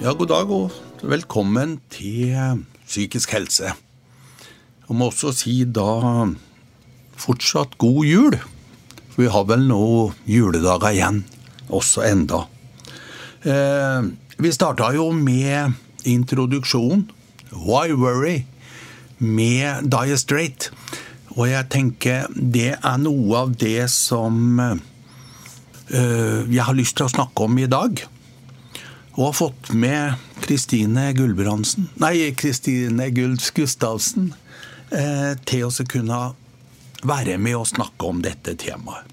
Ja, god dag og velkommen til Psykisk helse. Jeg må også si da fortsatt god jul. For vi har vel nå juledager igjen, også enda. Eh, vi starta jo med introduksjon, Why Worry, med Dye Straight. Og jeg tenker det er noe av det som eh, jeg har lyst til å snakke om i dag. Og har fått med Kristine Gulbrandsen Nei, Kristine Gulf Gustavsen eh, til å kunne være med og snakke om dette temaet.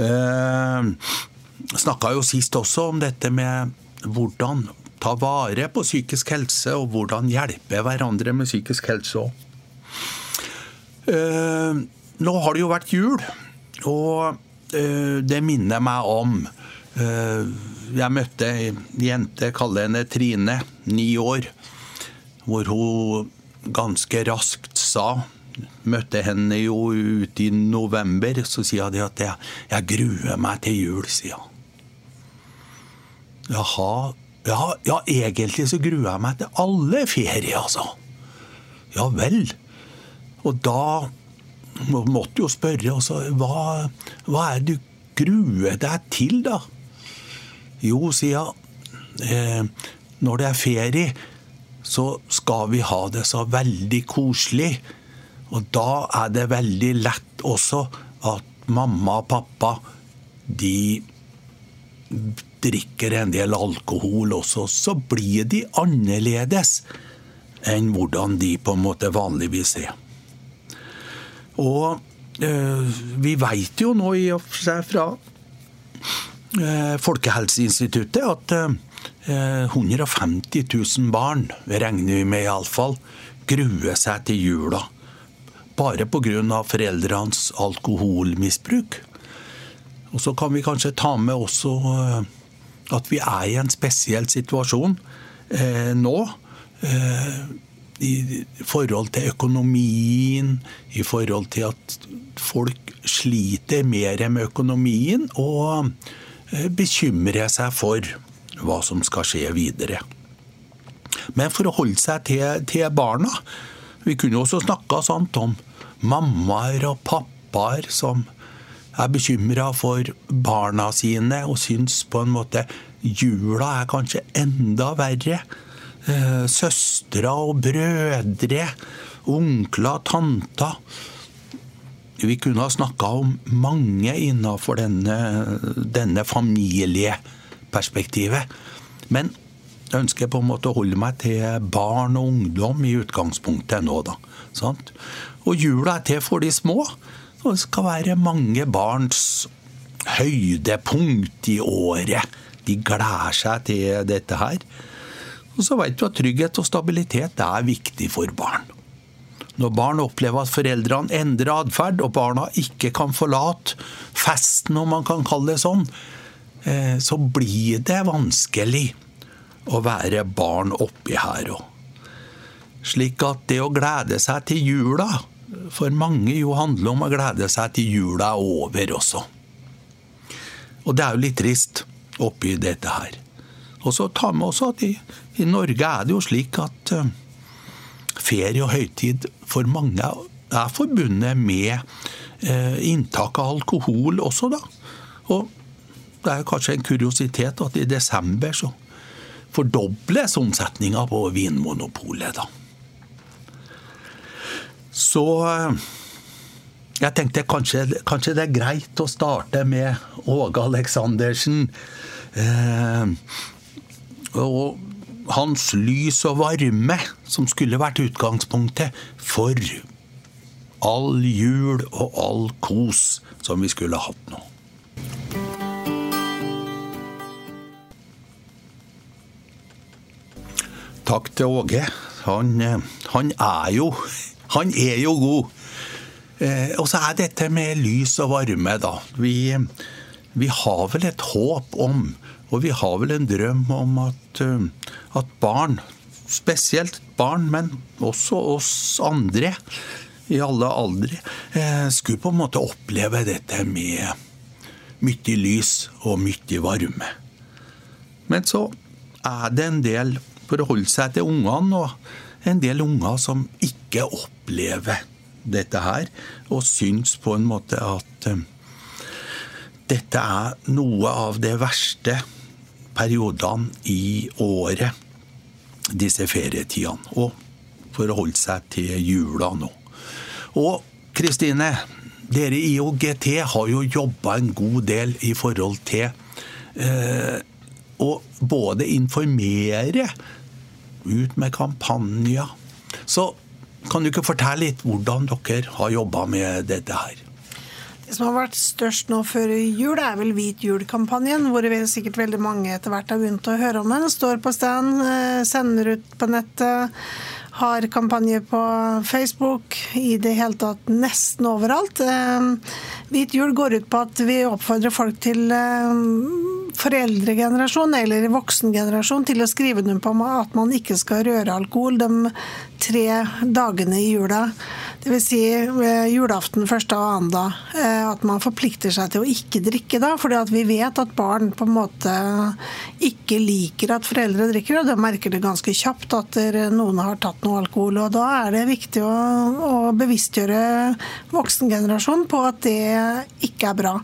Eh, Snakka jo sist også om dette med hvordan ta vare på psykisk helse, og hvordan hjelpe hverandre med psykisk helse òg. Eh, nå har det jo vært jul, og eh, det minner meg om Jeg møtte ei jente, kaller henne Trine, ni år, hvor hun ganske raskt sa Møtte henne jo ute i november, så sier hun at jeg, jeg gruer meg til jul, sier hun. Jaha, ja, ja, egentlig så gruer jeg meg til alle ferier, altså. Ja vel. Og da måtte jo spørre altså. hva, hva er det du gruer deg til, da? Jo, sier jeg, eh, når det er ferie, så skal vi ha det så veldig koselig. Og da er det veldig lett også at mamma og pappa, de drikker en del alkohol også, så blir de annerledes enn hvordan de på en måte vanligvis er. Og øh, vi veit jo nå i og for seg fra Folkehelseinstituttet at øh, 150 000 barn, regner vi med iallfall, gruer seg til jula. Bare pga. foreldrenes alkoholmisbruk. Og så kan vi kanskje ta med også at vi er i en spesiell situasjon eh, nå. Eh, I forhold til økonomien, i forhold til at folk sliter mer med økonomien og eh, bekymrer seg for hva som skal skje videre. Men for å holde seg til, til barna Vi kunne også snakka sant om mammaer og pappaer som er bekymra for barna sine og syns på en måte jula er kanskje enda verre. Eh, søstre og brødre, onkler, tanter. Vi kunne ha snakka om mange innafor denne, denne familieperspektivet. Men jeg ønsker på en måte å holde meg til barn og ungdom i utgangspunktet nå, da. Sant? Og jula er til for de små. Og det skal være mange barns høydepunkt i året. De gleder seg til dette her. Og så vet du at trygghet og stabilitet er viktig for barn. Når barn opplever at foreldrene endrer atferd, og barna ikke kan forlate festen, om man kan kalle det sånn, eh, så blir det vanskelig å være barn oppi her òg. Slik at det å glede seg til jula for mange jo handler om å glede seg til jula er over også. Og det er jo litt trist oppi dette her. Og så ta med også at i, i, Norge er det jo slik at uh, ferie og høytid for mange er forbundet med uh, inntak av alkohol også, da. Og det er kanskje en kuriositet at i desember så fordobles omsetninga på Vinmonopolet, da. Så eh, jeg tenkte kanskje, kanskje, det er greit å starte med Åge Aleksandersen. Eh, og hans lys og varme, som skulle vært utgangspunktet for all jul og all kos som vi skulle hatt nå. Takk til Åge. Han, eh, han er jo han er jo god. Eh, og så er dette med lys og varme, da. Vi, vi, har vel et håp om, og vi har vel en drøm om at, uh, at barn, spesielt barn, men også oss andre i alle aldre, eh, skulle på en måte oppleve dette med mye lys og mye varme. Men så er det en del, for å holde seg til ungene, og en del unger som ikke opplever dette her, og syns på en måte at um, dette er noe av det verste periodene i året, disse ferietidene. Og for å holde seg til jula nå. Og Kristine, dere i OGT har jo jobba en god del i forhold til eh, å både informere, ut med kampanjer. Så kan du ikke fortelle litt hvordan dere har jobba med dette her? Det som har vært størst nå før jul, er vel Hvit jul-kampanjen, hvor vi sikkert veldig mange etter hvert har begynt å høre om den. Står på stand, eh, sender ut på nettet, har kampanje på Facebook, i det hele tatt nesten overalt. Eh, Hvit jul går ut på at vi oppfordrer folk til eh, foreldregenerasjon eller voksengenerasjon til å skrive under på at man ikke skal røre alkohol de tre dagene i jula. Dvs. Si, eh, julaften, første og andre. dag. at man forplikter seg til å ikke drikke da. at vi vet at barn på en måte ikke liker at foreldre drikker, og de merker det ganske kjapt at noen har tatt noe alkohol. og Da er det viktig å, å bevisstgjøre voksengenerasjonen på at det ikke er bra.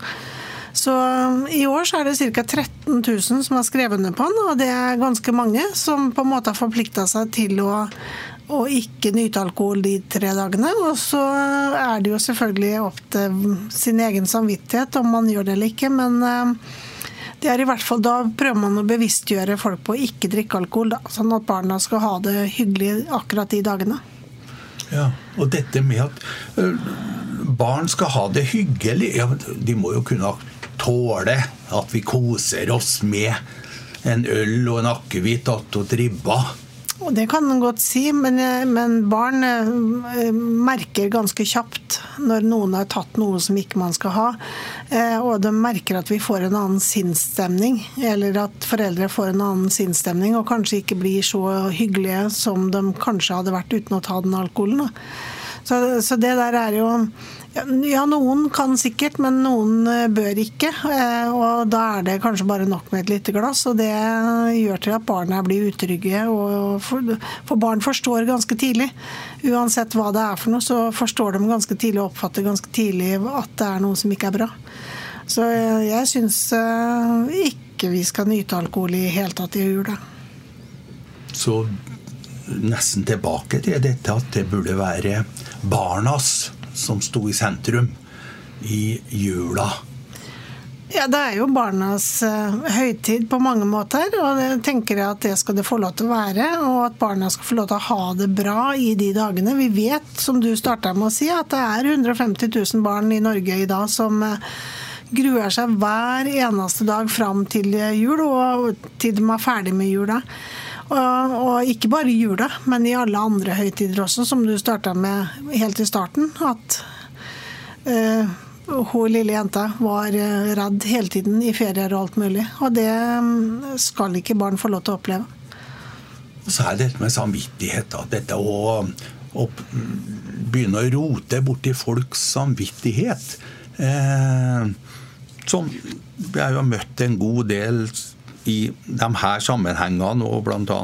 Så um, i år så er det ca. 13 000 som har skrevet under på den, og det er ganske mange som på en måte har forplikta seg til å, å ikke nyte alkohol de tre dagene. Og så er det jo selvfølgelig opp til sin egen samvittighet om man gjør det eller ikke, men um, det er i hvert fall Da prøver man å bevisstgjøre folk på å ikke drikke alkohol, da, sånn at barna skal ha det hyggelig akkurat de dagene. Ja, Og dette med at barn skal ha det hyggelig ja, De må jo kunne tåle at vi koser oss med en øl og en akevitt attåt ribba. Det kan man godt si, men, men, barn eh, merker ganske kjapt når noen har tatt noe som ikke man skal ha. Eh, og de merker at vi får en annen sinnsstemning, eller at foreldre får en annen sinnsstemning og kanskje ikke blir så hyggelige som de kanskje hadde vært uten å ta den alkoholen. Så, så det der er jo ja, noen kan sikkert, men noen eh, bør ikke. Eh, og da er det kanskje bare nok med et lite glass, og det gjør til at barna blir utrygge. For barn forstår ganske tidlig. Uansett hva det er for noe, så forstår de ganske tidlig og oppfatter ganske tidlig at det er noe som ikke er bra. Så eh, jeg syns ikke vi skal nyte alkohol i hele tatt i jula. Så nesten tilbake til dette at det burde være barnas som sto i sentrum i jula. Ja, Det er jo barnas uh, høytid på mange måter, og jeg tenker at det skal det få lov til å være. Og at barna skal få lov til å ha det bra i de dagene. Vi vet, som du starta med å si, at det er 150 000 barn i Norge i dag som uh, gruer seg hver eneste dag fram til jul, og til de er ferdig med jula. Og, og, ikke bare i jula, men i alle andre høytider også, som du starta med helt i starten. At uh, hun lille jenta var eh, redd hele tiden i ferier og alt mulig. Og det mm, skal ikke barn få lov til å oppleve. Og så er det dette med samvittighet. Da. Dette å, å begynne å rote borti folks samvittighet. Eh, som jeg har møtt en god del i de her sammenhengene, og bl.a.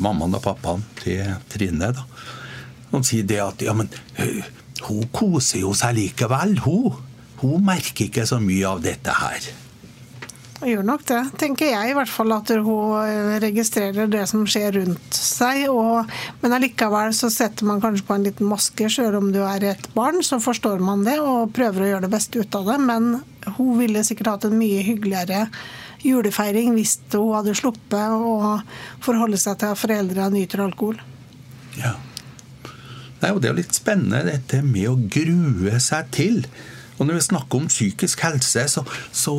mammaen og pappaen til Trine, da, som sier det at ja, men hun koser jo seg likevel, hun. Hun merker ikke så mye av dette her. Hun gjør nok det, tenker jeg i hvert fall. At hun registrerer det som skjer rundt seg. Og, men allikevel så setter man kanskje på en liten maske. Selv om du er et barn, så forstår man det og prøver å gjøre det beste ut av det. Men hun ville sikkert hatt en mye hyggeligere julefeiring hvis hun hadde sluppet å forholde seg til at foreldrene nyter alkohol. Ja. Nei, Det er jo litt spennende dette med å grue seg til. Og Når vi snakker om psykisk helse, så, så,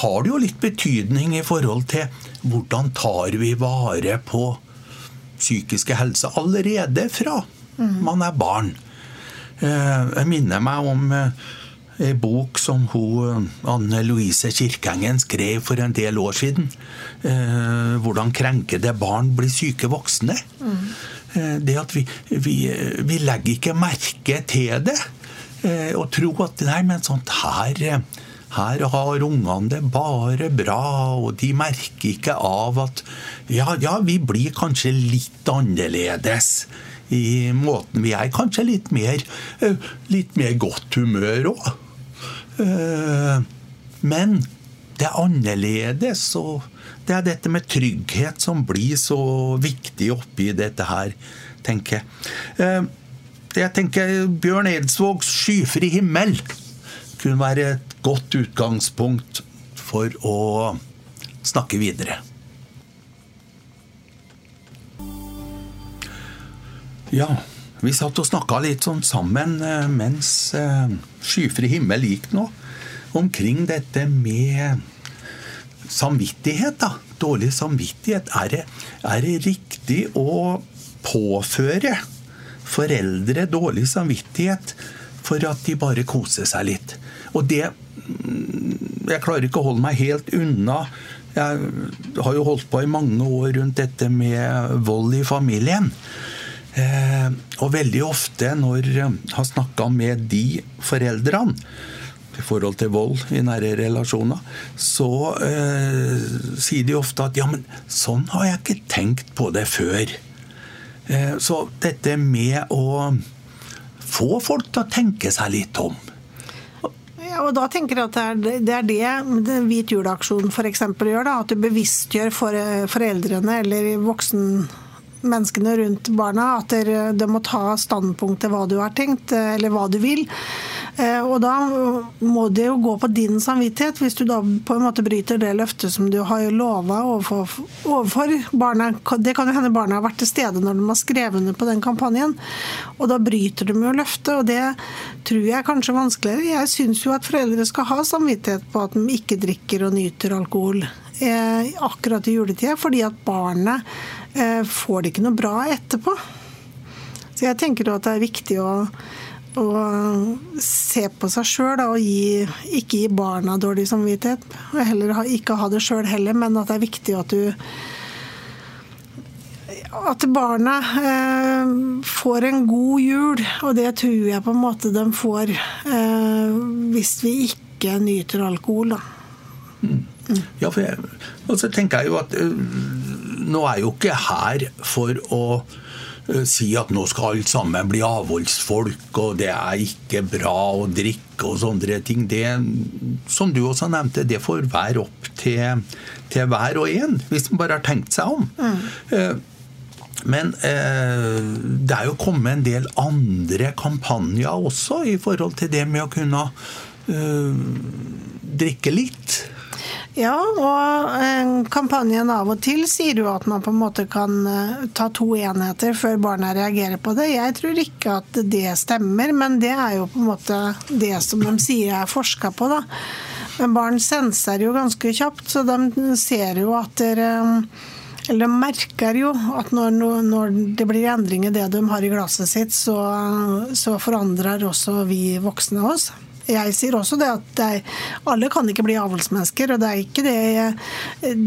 har det jo litt betydning i forhold til hvordan tar vi vare på psykiske helse allerede fra mm. man er barn. Eh, jeg minner meg om eh, ei bok som hun, Anne Louise Kirkengen skrev for en del år siden. Eh, hvordan krenkede barn blir syke voksne. Mm. Eh, det at vi, vi, vi, legger ikke merke til det. Eh, og tror at nei, men sånt her her har ungene det bare bra, og de merker ikke av at ja, ja, vi blir kanskje litt annerledes i måten vi er. Kanskje litt mer, eh, litt mer godt humør òg. Eh, men det er annerledes, og det er dette med trygghet som blir så viktig oppi dette her, tenker jeg. Eh, jeg tenker Bjørn Eidsvågs 'Skyfri himmel' kunne være et godt utgangspunkt for å snakke videre. Ja, vi satt og snakka litt sånn sammen eh, mens eh, Skyfri himmel gikk nå, omkring dette med samvittighet. da. Dårlig samvittighet. Er det, er det riktig å påføre foreldre dårlig samvittighet for at de bare koser seg litt. Og det mm, Jeg klarer ikke å holde meg helt unna. Jeg har jo holdt på i mange år rundt dette med vold i familien. Eh, og veldig ofte når jeg har snakka med de foreldrene i forhold til vold i nære relasjoner, så eh, sier de ofte at ja, men sånn har jeg ikke tenkt på det før. Eh, så dette med å få folk til å tenke seg litt om. Ja, og da tenker jeg at Det er det, det Hvit jul-aksjonen gjør. da, At du bevisstgjør for foreldrene eller voksen menneskene rundt barna at de må ta standpunkt til hva du har tenkt, eller hva du vil. Eh, og da må det jo gå på din samvittighet, hvis du da på en måte bryter det løftet som du har lova overfor, overfor barna. Det kan jo hende barna har vært til stede når de har skrevet under på den kampanjen. Og da bryter de jo løftet, og det tror jeg er kanskje vanskeligere. Jeg syns jo at foreldre skal ha samvittighet på at de ikke drikker og nyter alkohol eh, akkurat i juletida, fordi at barnet eh, får det ikke noe bra etterpå. Så jeg tenker at det er viktig å å se på seg sjøl og gi, ikke gi barna dårlig samvittighet. Og heller ikke ha det sjøl heller, men at det er viktig at du at barna eh, får en god jul, og det tror jeg på en måte de får eh, hvis vi ikke nyter alkohol. Da. Mm. Ja, for jeg, og så tenker jeg jo at uh, nå er jeg jo ikke her for å Eh, si at nå skal alt sammen bli avholdsfolk, og det er ikke bra å drikke og sånne ting. Det, som du også nevnte, det får være opp til, til hver og en, hvis man bare har tenkt seg om. Mm. Men eh, det er jo kommet en del andre kampanjer også i forhold til det med å kunne eh, drikke litt. Ja, og kampanjen av og til sier jo at man på en måte kan eh, ta to enheter før barna reagerer på det. Jeg tror ikke at det stemmer, men det er jo på en måte det som de sier er forska på, da. Men barn senser jo ganske kjapt, så de ser jo at dere eller de merker jo at når, når, det blir endring i det de har i glasset sitt, så, så forandrer også vi voksne oss. Jeg sier også det at det er, alle kan ikke bli avholdsmennesker, og det er ikke det jeg,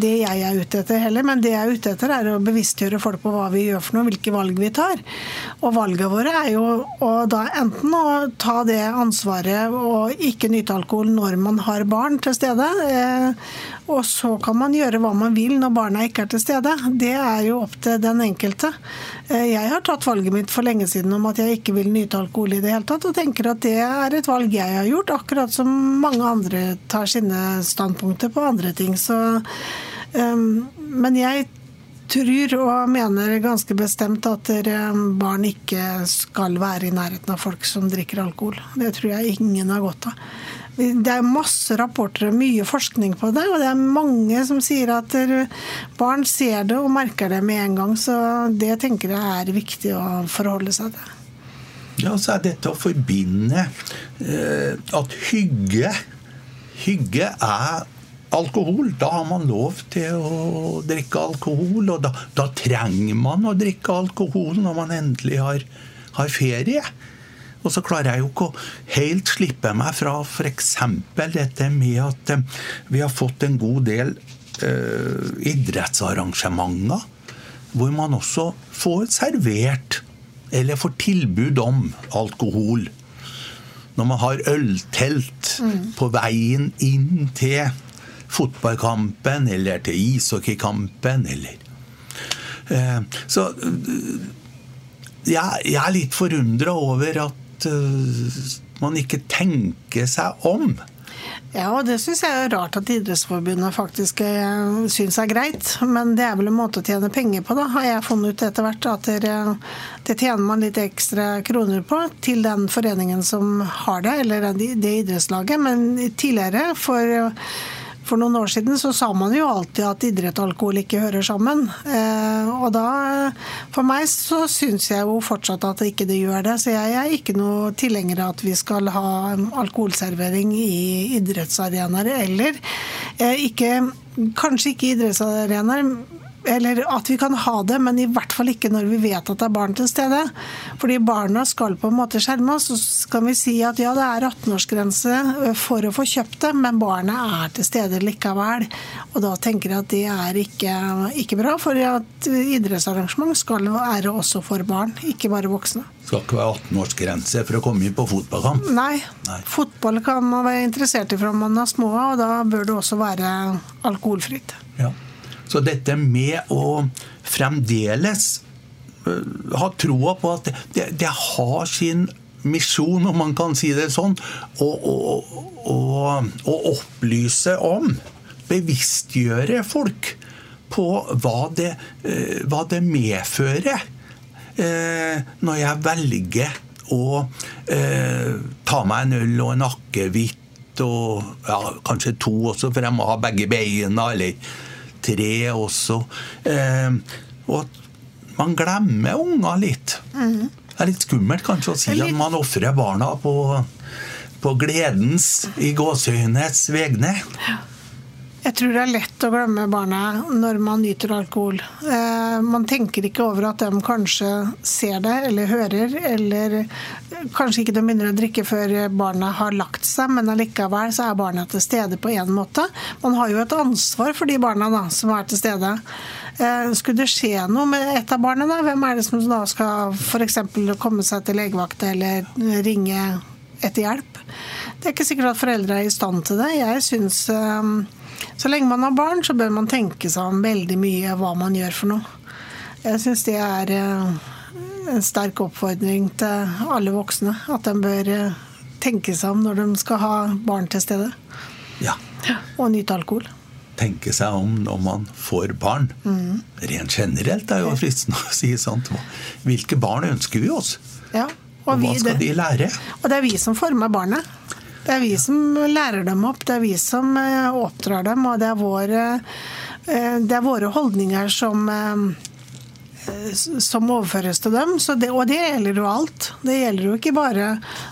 det jeg, er ute etter heller. Men det jeg er ute etter, er å bevisstgjøre folk på hva vi gjør for noe, hvilke valg vi tar. Og valgene våre er jo da enten å ta det ansvaret og ikke nyte alkohol når man har barn til stede, eh, og så kan man gjøre hva man vil når barna ikke er til stede. Det er jo opp til den enkelte. Eh, jeg har tatt valget mitt for lenge siden om at jeg ikke vil nyte alkohol i det hele tatt, og tenker at det er et valg jeg har gjort, akkurat som mange andre tar sine standpunkter på andre ting. Så, um, men jeg tror og mener ganske bestemt at barn ikke skal være i nærheten av folk som drikker alkohol. Det tror jeg ingen har godt av. Det er masse rapporter og mye forskning på det, og det er mange som sier at barn ser det og merker det med en gang. Så det tenker jeg er viktig å forholde seg til. Ja, så er dette å forbinde eh, at hygge Hygge er alkohol. Da har man lov til å drikke alkohol, og da, da trenger man å drikke alkohol når man endelig har, har ferie. Og så klarer jeg jo ikke å helt slippe meg fra f.eks. dette med at eh, vi har fått en god del eh, idrettsarrangementer hvor man også får servert eller får tilbud om alkohol. når man har øltelt på veien inn til fotballkampen eller til ishockeykampen eller eh, Så eh, jeg, jeg er litt forundra over at eh, man ikke tenker seg om. Ja, og det syns jeg er rart at Idrettsforbundet faktisk eh, syns er greit. Men det er vel en måte å tjene penger på, da, har jeg funnet ut etter hvert. At det, tjener man litt ekstra kroner på til den foreningen som har det, eller det idrettslaget. Men tidligere, for for noen år siden så sa man jo alltid at idrett og alkohol ikke hører sammen. Eh, og da, for meg så syns jeg jo fortsatt at ikke det gjør det. Så jeg er ikke noe tilhenger av at vi skal ha alkoholservering i idrettsarenaer. Eller eh, ikke, kanskje ikke idrettsarenaer eller at vi kan ha det, men i hvert fall ikke når vi vet at det er barn til stede. Fordi barna skal på en måte skjermes. Så kan vi si at ja, det er 18-årsgrense for å få kjøpt det, men barna er til stede likevel. Og da tenker jeg at det er ikke, ikke bra, for at idrettsarrangement skal være også for barn, ikke bare voksne. Det skal ikke være 18-årsgrense for å komme inn på fotballkamp? Nei. Nei. Fotball kan man være interessert i fra man er små, og da bør det også være alkoholfritt. Ja. Så dette med å fremdeles uh, ha troa på at det, det, har sin misjon, om man kan si det sånn, å opplyse om, bevisstgjøre folk på hva det, uh, hva det medfører uh, når jeg velger å ta meg en øl og en akevitt og ja, kanskje to også, for jeg må ha begge beina. eller tre også. Eh, og at man glemmer unger litt. Mm. Det er litt skummelt kanskje å si litt... at man ofrer barna på, på gledens, i gåseøynes vegne. Ja. Jeg tror det er lett å glemme barna når man nyter alkohol. Eh, man tenker ikke over at de kanskje ser det eller hører, eller kanskje ikke de begynner å drikke før barna har lagt seg, men allikevel så er barna til stede på én måte. Man har jo et ansvar for de barna da, som er til stede. Eh, skulle det skje noe med et av barna, da, hvem er det som da skal f.eks. komme seg til legevakt eller ringe etter hjelp? Det er ikke sikkert at foreldre er i stand til det. Jeg synes eh, så lenge man har barn, så bør man tenke seg om veldig mye hva man gjør for noe. Jeg syns det er eh, en sterk oppfordring til alle voksne. At de bør eh, tenke seg om når de skal ha barn til stede. Ja. Og nyte alkohol. Tenke seg om når man får barn. Mm. Rent generelt er jo fristende å si sånt. Hvilke barn ønsker vi oss? Ja. Og, og hva skal det, de lære? Og det er vi som former barnet. Det er vi som lærer dem opp, det er vi som eh, oppdrar dem, og det er våre, eh, det er våre holdninger som eh, som overføres til dem. Det, og det gjelder jo alt. Det gjelder jo ikke bare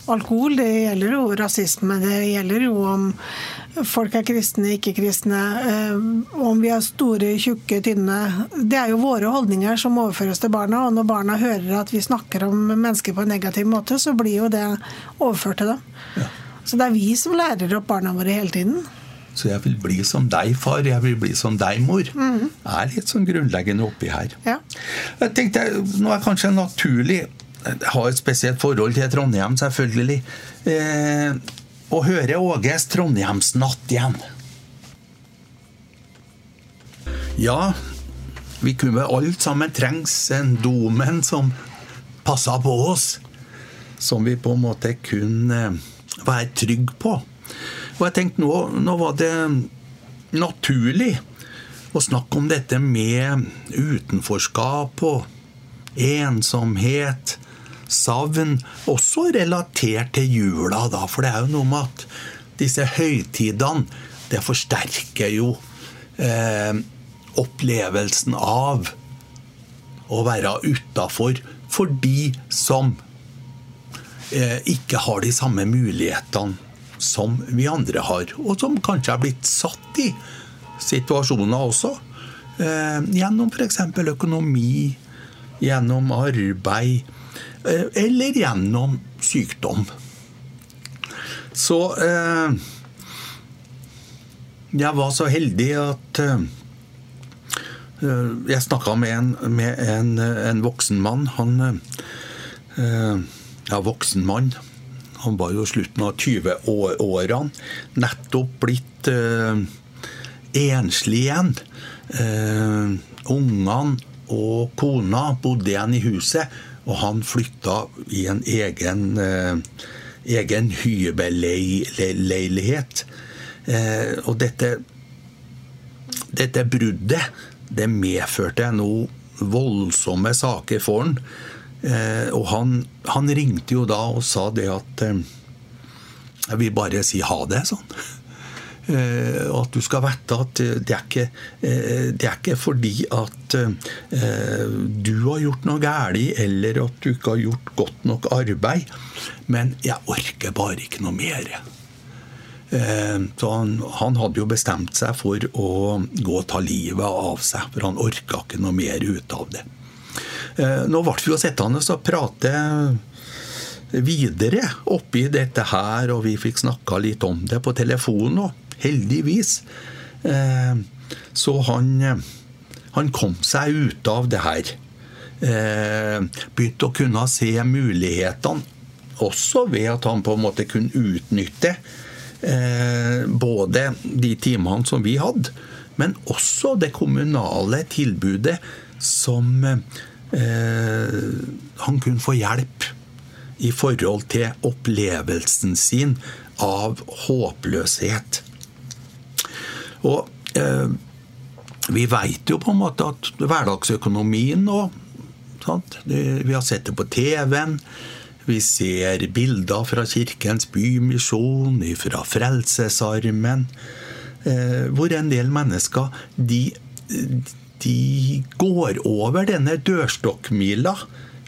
alkohol, det gjelder jo rasisme. Det gjelder jo om folk er kristne, ikke kristne. Om vi er store, tjukke, tynne. Det er jo våre holdninger som overføres til barna. Og når barna hører at vi snakker om mennesker på en negativ måte, så blir jo det overført til dem. Ja. Så det er vi som lærer opp barna våre hele tiden. Så jeg vil bli som deg, far. Jeg vil bli som deg, mor. Mm. er litt sånn grunnleggende oppi her. Ja. Jeg tenkte, Nå er kanskje naturlig Jeg har et spesielt forhold til Trondheim, selvfølgelig. Eh, å høre Åges Trondheimsnatt igjen. Ja, vi kunne alt sammen trengs en domen som passa på oss. Som vi på en måte kunne være trygg på. Og jeg tenkte nå, nå var det naturlig å snakke om dette med utenforskap og ensomhet, savn, også relatert til jula, da. For det er jo noe med at disse høytidene, det forsterker jo eh, opplevelsen av å være utafor for de som ikke har de samme mulighetene som vi andre har, og som kanskje har blitt satt i situasjoner også. Eh, gjennom f.eks. økonomi, gjennom arbeid, eh, eller gjennom sykdom. Så jeg var så heldig at jeg snakka med, en, med en, en, voksen mann. Han ja, voksen mann. Han var jo slutten av 20-årene. Nettopp blitt eh, enslig igjen. Eh, Ungene og kona bodde igjen i huset, og han flytta i en egen, eh, egen hybelleilighet. Eh, og dette, dette bruddet, det medførte noe voldsomme saker for han. Eh, og han, han, ringte jo da og sa det at eh, Jeg vil bare si ha det, sånn. Og at du skal vite at det er ikke, det er ikke fordi at du har gjort noe galt, eller at du ikke har gjort godt nok arbeid, men jeg orker bare ikke noe mer. Så han, han, hadde jo bestemt seg for å gå og ta livet av seg, for han orka ikke noe mer ut av det. Eh, nå ble vi jo sittende og prate videre oppi dette her, og vi fikk snakka litt om det på telefonen òg, heldigvis. Eh, så han, han kom seg ut av det her. Begynte å kunne se mulighetene, også ved at han på en måte kunne utnytte Eh, både de timene som vi hadde, men også det kommunale tilbudet som eh, han kunne få hjelp i forhold til opplevelsen sin av håpløshet. Og eh, vi veit jo på en måte at hverdagsøkonomien og sant? Vi har sett det på TV-en. Vi ser bilder fra Kirkens Bymisjon, fra Frelsesarmen, eh, hvor en del mennesker de, de går over denne dørstokkmila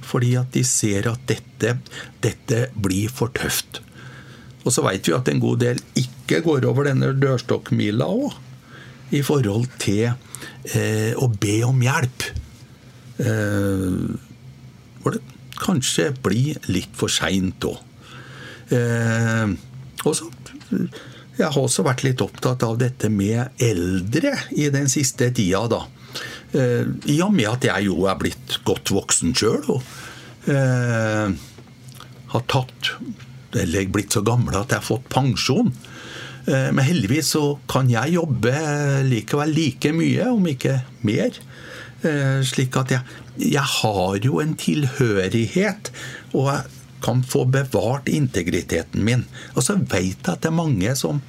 fordi at de ser at dette, dette blir for tøft. Og så veit vi at en god del ikke går over denne dørstokkmila òg, i forhold til eh, å be om hjelp. Eh, hvor det kanskje blir litt for seint òg. Eh, jeg har også vært litt opptatt av dette med eldre i den siste tida, da. Eh, I og med at jeg jo er blitt godt voksen sjøl og eh, har tatt Eller blitt så gammel at jeg har fått pensjon. Eh, men heldigvis så kan jeg jobbe likevel like mye, om ikke mer. Eh, slik at jeg, jeg har jo en tilhørighet, og jeg kan få bevart integriteten min. Og så vet jeg at det er mange, som,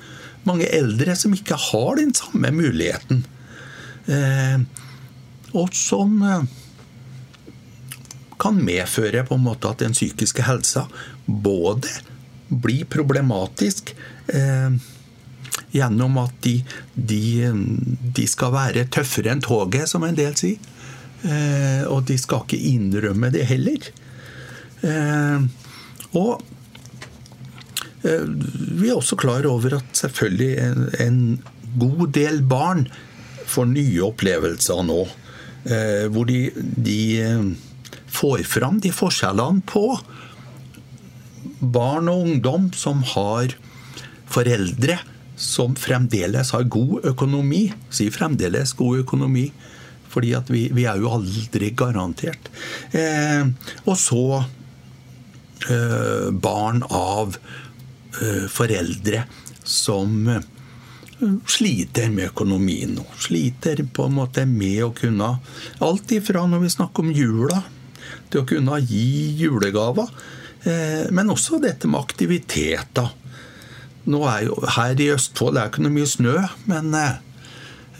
mange eldre som ikke har den samme muligheten. Eh, og som eh, kan medføre på en måte at den psykiske helsa både blir problematisk eh, gjennom at de, de, de, skal være tøffere enn toget, som en del sier. Eh, og de skal ikke innrømme det heller. Eh, og eh, vi er også klar over at selvfølgelig en, en god del barn får nye opplevelser nå. Eh, hvor de, de eh, får fram de forskjellene på barn og ungdom som har foreldre som fremdeles har god økonomi. Sier fremdeles god økonomi, fordi vi, vi er jo aldri garantert. Eh, og så eh, barn av eh, foreldre som sliter med økonomien nå. Sliter på en måte med å kunne Alt ifra når vi snakker om jula, til å kunne gi julegaver. Eh, men også dette med aktiviteter nå er jo Her i Østfold det er ikke noe mye snø, men eh,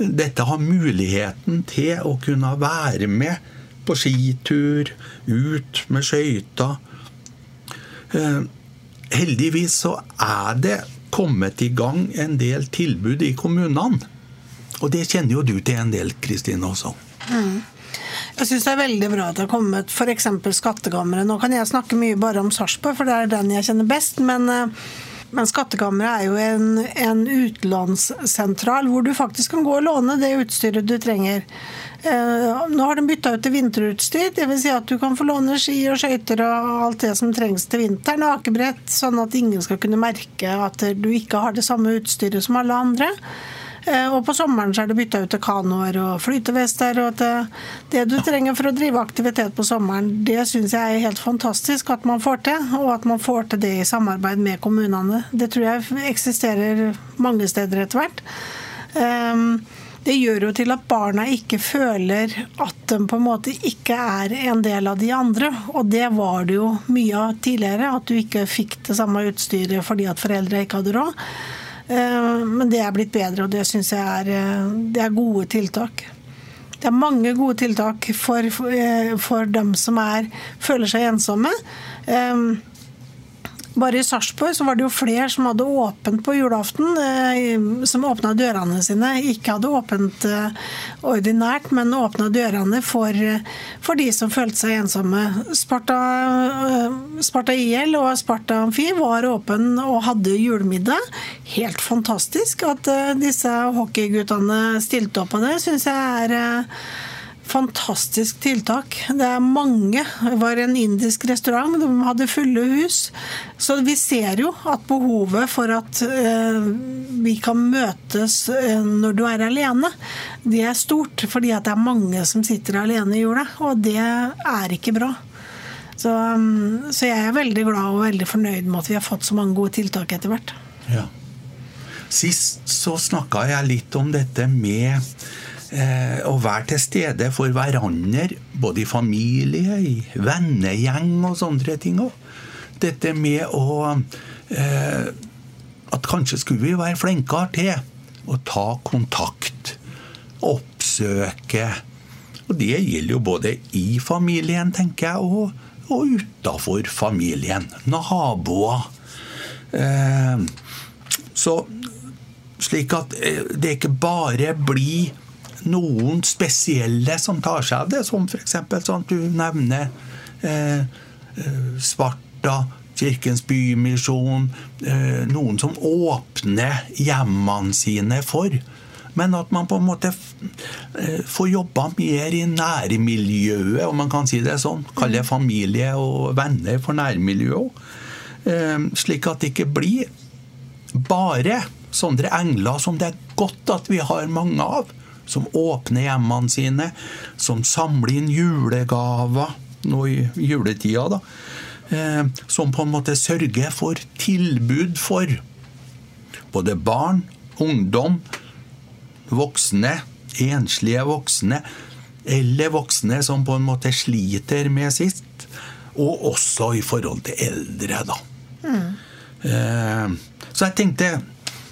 dette har muligheten til å kunne være med på skitur, ut med skøyter. Eh, heldigvis så er det kommet i gang en del tilbud i kommunene. Og det kjenner jo du til en del, Kristine, også. Mm. Jeg syns det er veldig bra at det har kommet f.eks. Skattkammeret. Nå kan jeg snakke mye bare om Sarpsborg, for det er den jeg kjenner best. men eh, men Skattkammeret er jo en, en utlånssentral hvor du faktisk kan gå og låne det utstyret du trenger. Eh, nå har de bytta ut til vinterutstyr, dvs. Si at du kan få låne ski og skøyter og alt det som trengs til vinteren, og akebrett, sånn at ingen skal kunne merke at du ikke har det samme utstyret som alle andre. Eh, og på sommeren så er det bytta ut til kanoer og flytevester. Og det, det du trenger for å drive aktivitet på sommeren, det syns jeg er helt fantastisk at man får til. Og at man får til det i samarbeid med kommunene. Det tror jeg eksisterer mange steder etter hvert. Um, det gjør jo til at barna ikke føler at de på en måte ikke er en del av de andre. Og det var det jo mye av tidligere, at du ikke fikk det samme utstyret fordi at foreldre ikke hadde råd. Eh, men det er blitt bedre, og det syns jeg er, eh, det er gode tiltak. Det er mange gode tiltak for, eh, for dem som er, føler seg ensomme. Bare i Sarpsborg var det jo flere som hadde åpent på julaften. Eh, som åpna dørene sine. Ikke hadde åpent eh, ordinært, men åpna dørene for, for, de som følte seg ensomme. Sparta, eh, Sparta IL og Sparta Amfi var åpen og hadde julemiddag. Helt fantastisk at disse hockeyguttene stilte opp på det, syns jeg er fantastisk tiltak. Det er mange. Det var en indisk restaurant, de hadde fulle hus. Så vi ser jo at behovet for at uh, vi kan møtes uh, når du er alene, det er stort. Fordi at det er mange som sitter alene i jula, og det er ikke bra. Så, um, så, jeg er veldig glad og veldig fornøyd med at vi har fått så mange gode tiltak etter hvert. Ja. Sist så snakka jeg litt om dette med eh, å være til stede for hverandre, både i familie, i vennegjeng og sånne ting. Dette med å eh, At kanskje skulle vi være flinkere til å ta kontakt, oppsøke. Og det gjelder jo både i familien, tenker jeg, og, og utafor familien. Naboer. Eh, så slik at eh, det ikke bare blir noen spesielle som tar seg av det, som f.eks. sånn du nevner eh, Svarta, Kirkens Bymisjon eh, Noen som åpner hjemmene sine for. Men at man på en måte eh, får jobba mer i nærmiljøet, om man kan si det sånn. Kalle familie og venner for nærmiljøet òg. Eh, slik at det ikke blir bare sånne engler som det er godt at vi har mange av som åpner hjemmene sine, som samler inn julegaver nå i juletida, da. Eh, som på en måte sørger for tilbud for både barn, ungdom, voksne, enslige voksne, eller voksne som på en måte sliter med sitt, og også i forhold til eldre, da. Mm. Eh, så jeg tenkte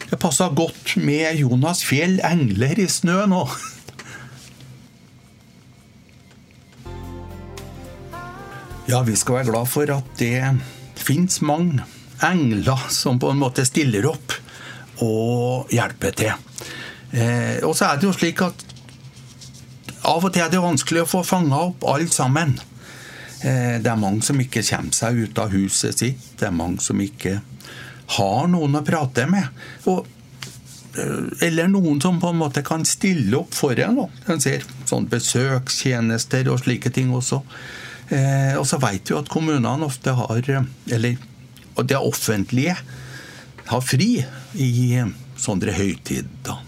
det passa godt med Jonas Fjell, 'Engler i snø' nå. Ja, vi skal være glad for at det fins mange engler som på en måte stiller opp og hjelper til. Eh, og så er det jo slik at av og til er det vanskelig å få fanga opp alle sammen. Eh, det er mange som ikke kommer seg ut av huset sitt. Det er mange som ikke har noen å prate med. Og, eh, eller noen som på en måte kan stille opp for en. En ser sånn besøkstjenester og slike ting også. Eh, og så vet vi at kommunene ofte har Eller og det offentlige har fri i sånne høytider.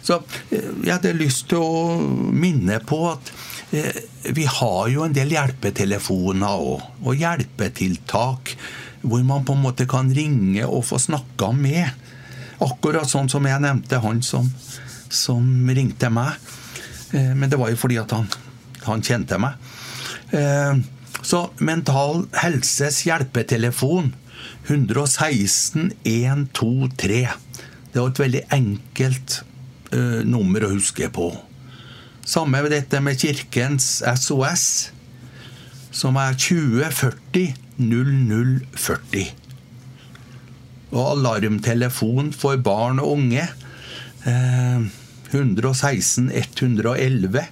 Så eh, jeg hadde lyst til å minne på at vi har jo en del hjelpetelefoner og, og hjelpetiltak hvor man på en måte kan ringe og få snakka med. Akkurat sånn som jeg nevnte han som, som ringte meg. Eh, men det var jo fordi at han, han kjente meg. Eh, så Mental Helses hjelpetelefon 116 123. Det var et veldig enkelt uh, nummer å huske på. Samme med dette med Kirkens SOS, som er 2040 0040. Og alarmtelefon for barn og unge eh, 116 111.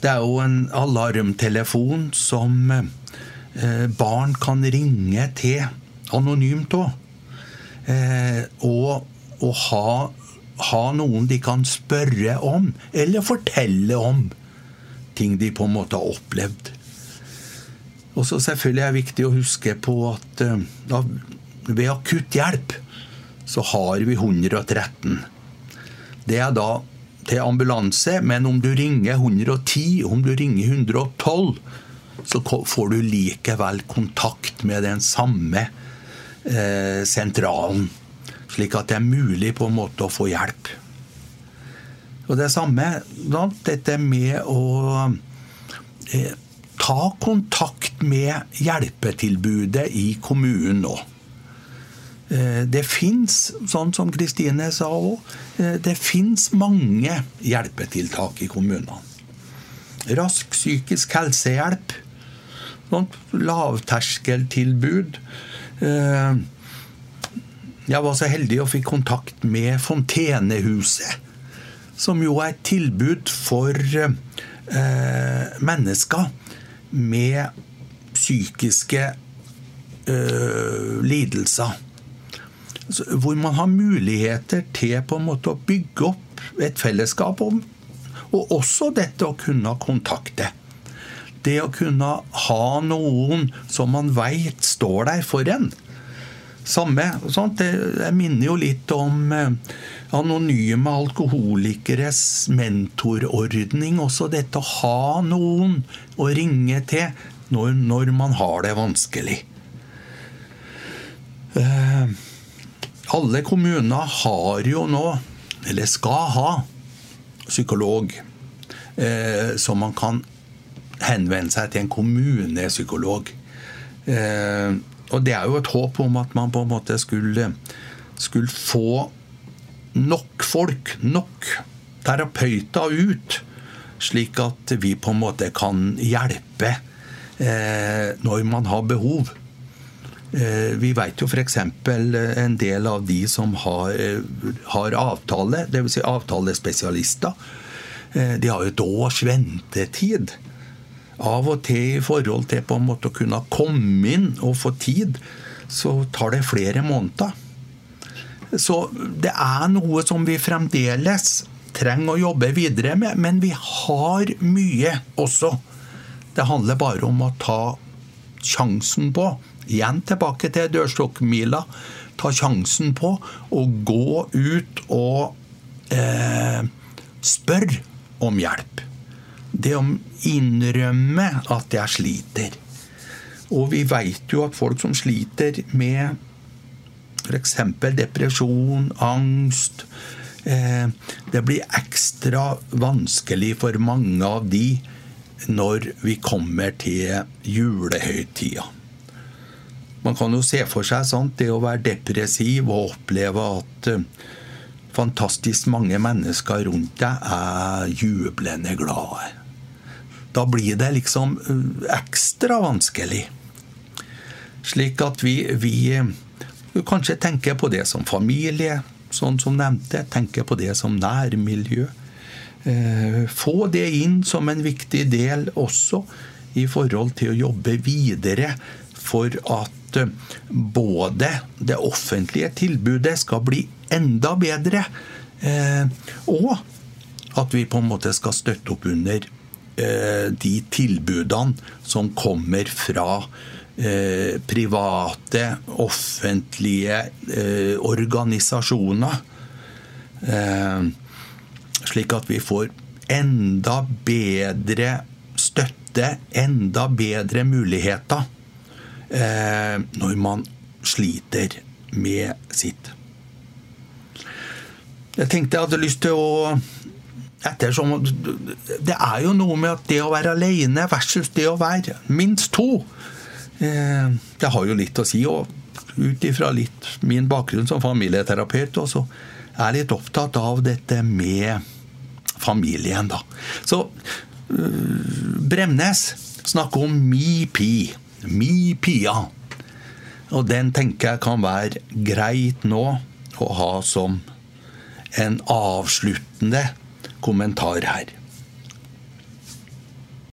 Det er jo en alarmtelefon som eh, barn kan ringe til anonymt òg. Eh, og, og ha, ha noen de kan spørre om, eller fortelle om ting de på en måte har opplevd. Og så selvfølgelig er det viktig å huske på at eh, da, ved akutt hjelp så har vi 113. det er da til ambulanse, men om du ringer 110, om du ringer 112, så får du likevel kontakt med den samme eh, sentralen. Slik at det er mulig på en måte å få hjelp. Og det samme dette med å eh, ta kontakt med hjelpetilbudet i kommunen nå. Eh, det fins, sånn som Kristine sa òg, eh, det fins mange hjelpetiltak i kommunene. Rask psykisk helsehjelp. Lavterskeltilbud. Eh, jeg var så heldig og fikk kontakt med Fontenehuset. Som jo er et tilbud for mennesker med psykiske lidelser hvor man har muligheter til på en måte å bygge opp et fellesskap om. Og også dette å kunne kontakte. Det å kunne ha noen som man veit står der for en. Samme. Sånt. Jeg minner jo litt om eh, anonyme alkoholikeres mentorordning. Også dette å ha noen å ringe til når, når man har det vanskelig. Uh, alle kommuner har jo nå, eller skal ha, psykolog. Eh, så man kan henvende seg til en kommunepsykolog. Eh, og det er jo et håp om at man på en måte skulle, skulle få nok folk, nok terapeuter ut, slik at vi på en måte kan hjelpe eh, når man har behov. Eh, vi vet jo f.eks. Eh, en del av de som har, eh, har avtale, dvs. Si avtalespesialister. De har et års ventetid. Av og til i forhold til på en måte å kunne komme inn og få tid, så tar det flere måneder. Så det er noe som vi fremdeles trenger å jobbe videre med, men vi har mye også. Det handler bare om å ta sjansen på Igjen tilbake til dørstokkmila. Ta sjansen på å gå ut og eh, spørre om hjelp. Det å innrømme at jeg sliter. Og vi veit jo at folk som sliter med f.eks. depresjon, angst eh, Det blir ekstra vanskelig for mange av de når vi kommer til julehøytida. Man kan jo se for seg sant, det å være depressiv og oppleve at uh, fantastisk mange mennesker rundt deg er jublende glade. Da blir det liksom uh, ekstra vanskelig. Slik at vi, vi uh, kanskje tenker på det som familie, sånn som nevnte. Tenker på det som nærmiljø. Få det inn som en viktig del også i forhold til å jobbe videre for at at både det offentlige tilbudet skal bli enda bedre, eh, og at vi på en måte skal støtte opp under eh, de tilbudene som kommer fra eh, private, offentlige organisasjoner. Slik at vi får enda bedre støtte, enda bedre muligheter eh, når man sliter med sitt. Jeg tenkte jeg hadde lyst til å ettersom, Det er jo noe med at det å være alene versus det å være minst to eh, Det har jo litt å si. og Ut ifra litt min bakgrunn som familieterapeut så er litt opptatt av dette med familien, da. Så uh, Bremnes snakker om mi pi. Mi Pia. Og den tenker jeg kan være greit nå å ha som en avsluttende kommentar her.